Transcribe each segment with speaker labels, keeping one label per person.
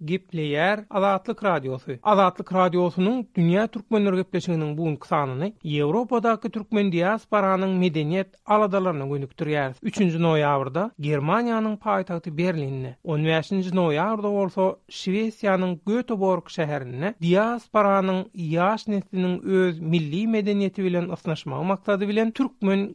Speaker 1: gepleýär Azatlyk Radiosy. Azatlyk Radiosynyň Dünýä Türkmenler gepleşiginiň bu günki sanyny Ýewropadaky türkmen diasporanyň medeniýet aladalaryna gönükdirýäris. Üçünji noýabrda Germaniýanyň paýtagty Berlinde, on bäşinji noýabrda bolsa Şwesiýanyň Göteborg şäherinde diasporanyň ýaş nesliniň öz milli medeniýeti bilen ysnyşmagy maksady bilen türkmen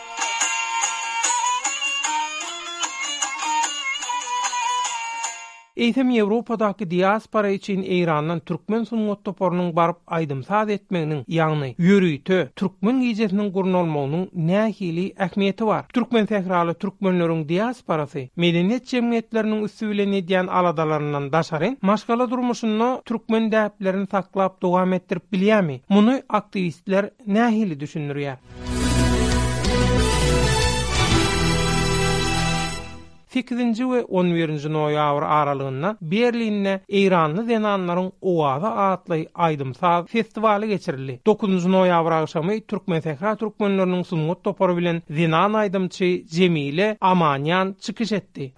Speaker 1: Eýsem Ýewropadaky diaspora üçin Eýrandan türkmen sungat toparynyň baryp aýdym-saz etmeginiň, ýagny ýörite Türkmen gijesiniň gurnalmagynyň nähili ähmiýeti bar? Türkmensähraly türkmenleriň diasporasy medeniýet jemgyýetleriniň üsti bilen edýän aladalaryndan daşary maşgala durmuşynda türkmen däplerini saklap dowam etdirip bilýärmi? Muny aktiwistler nähili düşündirýär? Sekizinji we on birinji noýabr aralygynda Berlinde eýranly zenanlaryň owazy atly aýdym-saz festiwaly geçirildi. Dokuzynjy noýabr agşamy Türkmensähra türkmenleriniň sungat topary bilen zenan aýdymçy Jemile Amanýan çykyş etdi.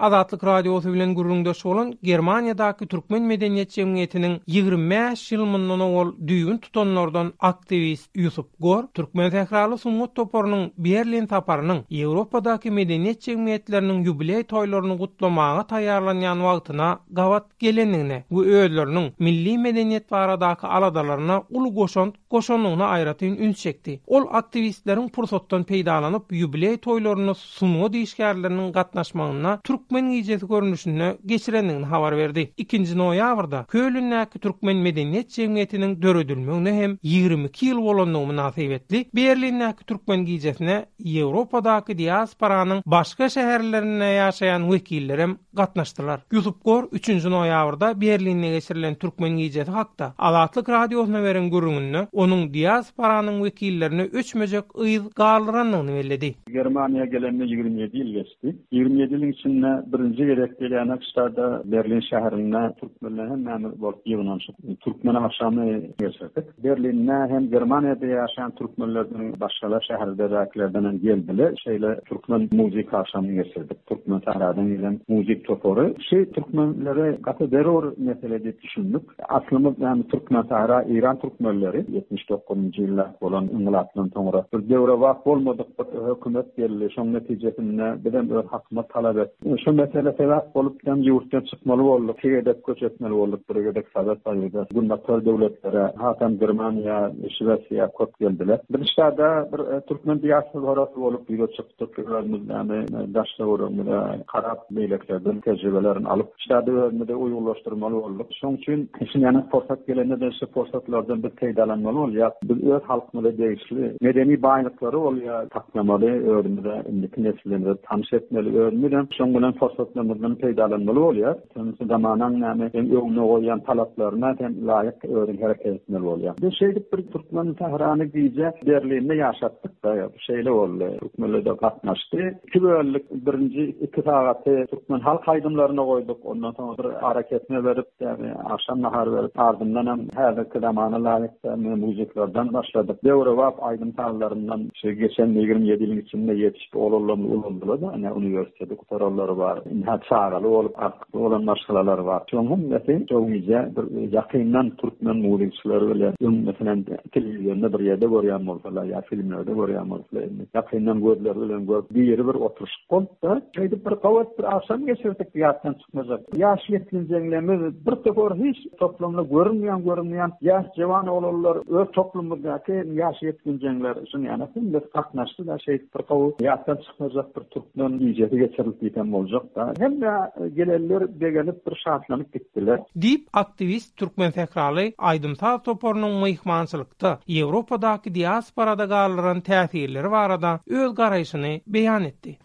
Speaker 1: Azatlyk Radiosy bilen gürrüňdeş bolan Germaniýadaky türkmen medeniýet jemgyýetiniň ýigrimi bäş ýyl mundan owal düýbüni tutanlardan aktiwist Ýusup Gor Türkmensähraly sungat toparynyň Berlin saparynyň Ýewropadaky medeniýet jemgyýetleriniň ýubileý toýlaryny gutlamaga taýýarlanýan wagtyna gabat gelendigine we özleriniň milli medeniýet baradaky aladalaryna uly goşant goşandygyna aýratyn üns çekdi. Ol aktiwistleriň pursatdan peýdalanyp, ýubileý toýlaryny sungat işgärleriniň gatnaşmagynda Türkmen gijesi görnüşinde geçirendigini habar berdi. Ikinji noýabrda Kölündäki Türkmen medeniýet jemgyýetiniň döredilmegine hem ýigrimi iki ýyl bolandygy mynasybetli Berlindäki Türkmen gijesine Ýewropadaky diasporanyň başga şäherlerinde ýaşaýan wekillerem gatnaşdylar. Ýusup Gor üçünji noýabrda Berlinde geçirilen Türkmen gijesi hakda Azatlyk Radiosyna beren gürrüňinde onuň diasporanyň wekillerine öçmejek yz galdyrandygyny belledi.
Speaker 2: Germaniýa gelenime ýigrimi ýedi ýyl geçdi. Ýigrimi ýedi ýylyň içinde birinji gezek gelýän ştada Berlin şäherinde türkmenler hemmämiz bolup ýygnanyşyp, Türkmen agşamy geçirdik. Berlinde hem Germaniýada ýaşaýan türkmenlerden başga-da şäherdäkilerden hem geldiler. Şeýle türkmen muzyka agşamyny geçirdik. Türkmen Sahradan gelen muzyk topary. Şeý türkmenlere gaty zerur mesele diýip düşündik. Aslymyz näme Türkmen Sahra Eýran türkmenleri ýetmiş dokuzynjy ýylda bolan yngylapdan soňra bir döwrebap bolmadyk bir hökümet geldi. Şoň netijesinde bizem öz hakymyz talap etdik. Şu mesele sebäp bolup hem ýurtdan çykmaly bolduk. Iki gezek göç etmeli bolduk. Bir gezek Sowet Soýuzyna, günbatar döwletlere, hasam Germaniýa, Şwesiýa köp geldiler. Biz şada bir türkmen diasporasy bolup ýüze çykdyk. Özümiz näme daş döwrümize garap beýlekilerden tejribelerini alyp, şada özümizi uýgunlaşdyrmaly bolduk. Şonuň üçin şuny ýaňy pursat gelende-de şu pursatlardan biz peýdalanmaly bolýar. Biz öz halkymyza degişli medeni baýlyklary bolýar saklamaly, özümize, indiki nesillerimize tanyş etmeli, özümiz hem şoň bilen pursatlarymyzdan peýdalanmaly bolýar. Soňky zamanaň näme hem öňüne goýýan talaplaryna hem laýyk özüni hereket etmeli bolýar. Biz şeýdip bir türkmen Sährany gije Berlinde ýaşatdyk-da, ýa şeýle boldy. Türkmenler-de gatnaşdy. Iki böldük, birinji iki sagaty türkmen halk aýdymlaryna goýduk, ondan soň bir arakesme berip, ýagny agşam nahary berip, ardyndan hem häzirki zamana laýyk dämli muzyklardan başladyk. Döwrebap aýdym-sazlaryndan şu geçen ýigrimi ýedi ýylyň içinde ýetişip ulalmlary bar, ine, uniwersiteti gutaranlary bar, indi-hä çagaly bolup, Dolan maşgalalar bar. Şolaryň hemmesi şol gije bir ýakyndan türkmen muzykaçylary bilen öň meselem telewizionda bir ýerde görýän bolsalar ýa filmlerde görýän bolsalar indi ýakyndan gözleri bilen görüp diri bir oturyşyk bolupdyr. Şeýdip bir gabat bir agşam geçirdik ýatdan çykmajak. Ýaş ýetginjeňlerimiz bir topar hiç toplumda görünmeýän görünmeýän ýaş jewan oglanlar öz toplumymyzdaky ýaş ýetginjeňler şuny ýaly hemmesi gatnaşdylar şeýdip bir gabat ýatdan çykarjak bir türkmen gijesi geçirilip diýsem boljak-da. Hemme gelenler begenip bir şatlanyp gitdiler.
Speaker 1: Diýip, aktiwist Türkmen sähraly aýdym-saz toparynyň myhmançylykda Ýewropadaky diasporada galdyran täsirleri barada öz garaýşyny beýan etdi.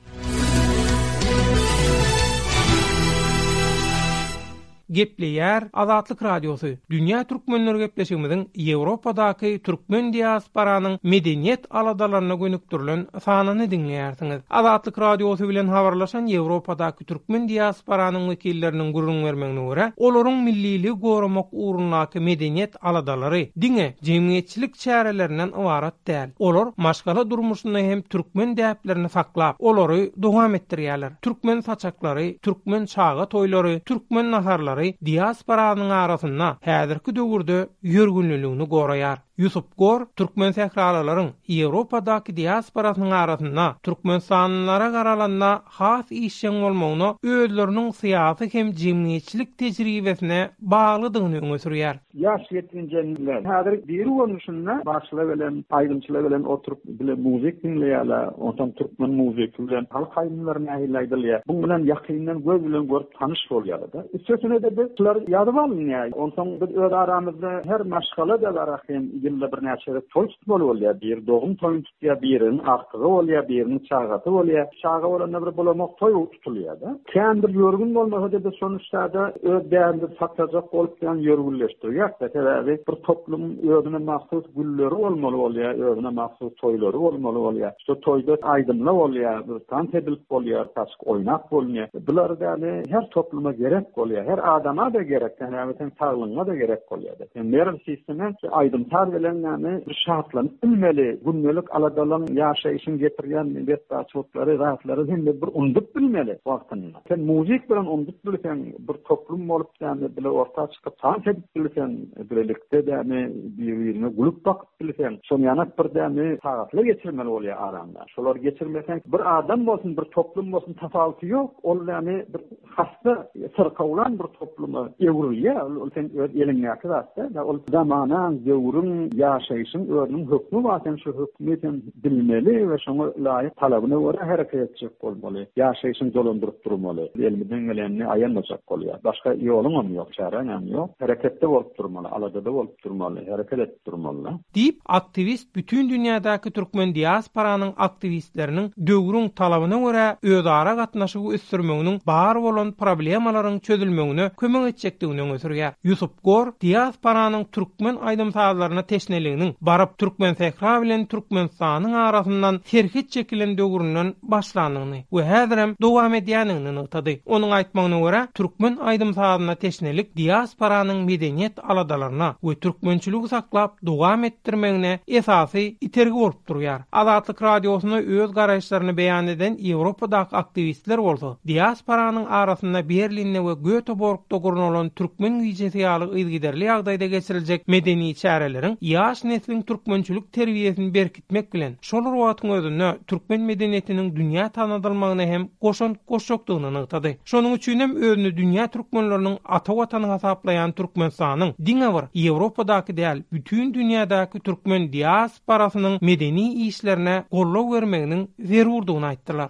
Speaker 1: Gepleýär Azatlyk Radiosy, Dünýä Türkmenleri gepleşigimiziň Ýewropadaky türkmen diasporanyň medeniýet aladalaryna gönükdirilen sanyny diňleýärsiňiz. Azatlyk Radiosy bilen habarlaşan Ýewropadaky türkmen diasporanyň wekilleriniň gürrüň bermegine görä, olaryň milliligi goramak ugrundaky medeniýet aladalary diňe jemgyýetçilik çärelerinden ybarat däl. Olar maşgala durmuşynda hem türkmen däplerini saklap, olary dowam etdirýärler. Türkmen saçaklary, türkmen çaga toýlary, türkmen naharlary diasporanyň arasynda häzirki döwürde ýörgünliligini goraýar. Ýusup Gor türkmensähralalaryň Ýewropadaky diasporasynyň arasynda türkmenistanlylara garalanda has işjeň bolmagyna özleriniň syýasy hem jemgyýetçilik tejribesine baglydygyny öňe sürýär.
Speaker 2: Ýaş ýetginjemizler häzir diri görnüşinde bagşylar bilen, aýdymçylar bilen oturyp bile muzyk diňleýärler, onsoň türkmen muzyky bilen halk aýdymlary nähili aýdylýar, bu bilen ýakyndan göz bilen görüp tanyş bolýarlar-da. Üstesine-de biz şular ýazyp alynýar, onsoň biz öz aramyzda her maşgala-da bar ahyryn ýylda birnäçe gezek toý tutmaly bolýar, biri dogum toýuny. Ýa biriniň agtygy bolýar, biriniň çagasy bolýar. Çaga bolanda bir bulamak toý tutulýar-da. Kän bir ýörgün bolmasa-da, şony şada öz däbimizi saklajak bolup kän ýörgünleşdirýäris-de. Sebäbi bir toplumyň özüne mahsus gülleri bolmaly bolýar, özüne mahsus toýlary bolmaly bolýar. Şo toýda aýdymla bolýar, bir tans edilip bolýar. oýnap bolmýar. Bular däli her topluma gerek bolýar. Her adama-da gerek. Sen näme seň saglygyňa-da gerek bolýar-da. Sen nerw sisteme şu aýdym-saz bilen näme bir şatlanyp bilmeli. Gündelik aladalygyň, ýaşaýşyň getirýän betbagyçlyklary, zatlary hemde bir unudyp bilmeli wagtynda. Sen muzyk bilen unudyp bilseň, bir toplum bolup näme bile orta Tans edip bilseň, bilelikde dämi bir-birine gülüp bakyp bilseň, şonýanak bir dämi sagatlar geçirmeli bolýar araňda. Şolary geçirmeseň, bir adam bolsun, bir toplum bolsun tapawuty ýok, ol dämi bir hassa, syrkawlan bir topluma öwrülýär. Ol seň öz eliňdäki zat däl-ä, ol zamanaň, döwrüň, ýaşaýşyň özüniň hökmi bar, sen şu hökmi sen bilmeli we şoňa laýyk talabyna görä hereket etjek bolmaly, ýaşaýşyny dolandyryp durmaly, elimizden gelenini aýanmajak bolýar, başga ýoluňam ýok, çäreňem ýok, hereketde bolup durmaly, aladada bolup durmaly, hereket edip durmaly-da.
Speaker 1: Diýip, aktiwist bütin dünýädäki türkmen diasporanyň aktiwistleriniň döwrüň talabyna görä özara gatnaşygy ösdürmeginiň bar bolan problemalaryň çözülmegine kömek etjekdigini öňe sürýär. Ýusup. Gor diasporanyň türkmen aýdym-sazlaryna teşneliginiň baryp Türkmensähra bilen Türkmenistanyň arasyndan serhet çekilen döwründen başlandygyny we häzirem dowam edýändigini nygtady. Onuň aýtmagyna görä, türkmen aýdym-sazyna teşnelik diasporanyň medeniýet aladalaryna we türkmençiligi saklap dowam etdirmegine esasy itergi bolup durýar. Azatlyk Radiosyna öz garaýyşlaryny beýan eden Ýewropadaky aktiwistler bolsa, Diasporanyň arasynda Berlinde we Göteborgda gurnalan Türkmen gijesi ýaly yzygiderli ýagdaýda geçiriljek medeni çäreleriň ýaş nesliň türkmençilik terbiýesini berkitmek bilen, şol bir wagtyň özünde türkmen medeniýetiniň dünýä tanadylmagyna hem goşant goşjakdygyny nygtady. Şonuň üçin hem özüni dünýä türkmenleriniň ata watany hasaplaýan Türkmenistanyň diňe bir Ýewropadaky däl, bütin dünýädäki türkmen diasporasynyň medeni işlerine goldaw bermeginiň zerurdygyny aýtdylar.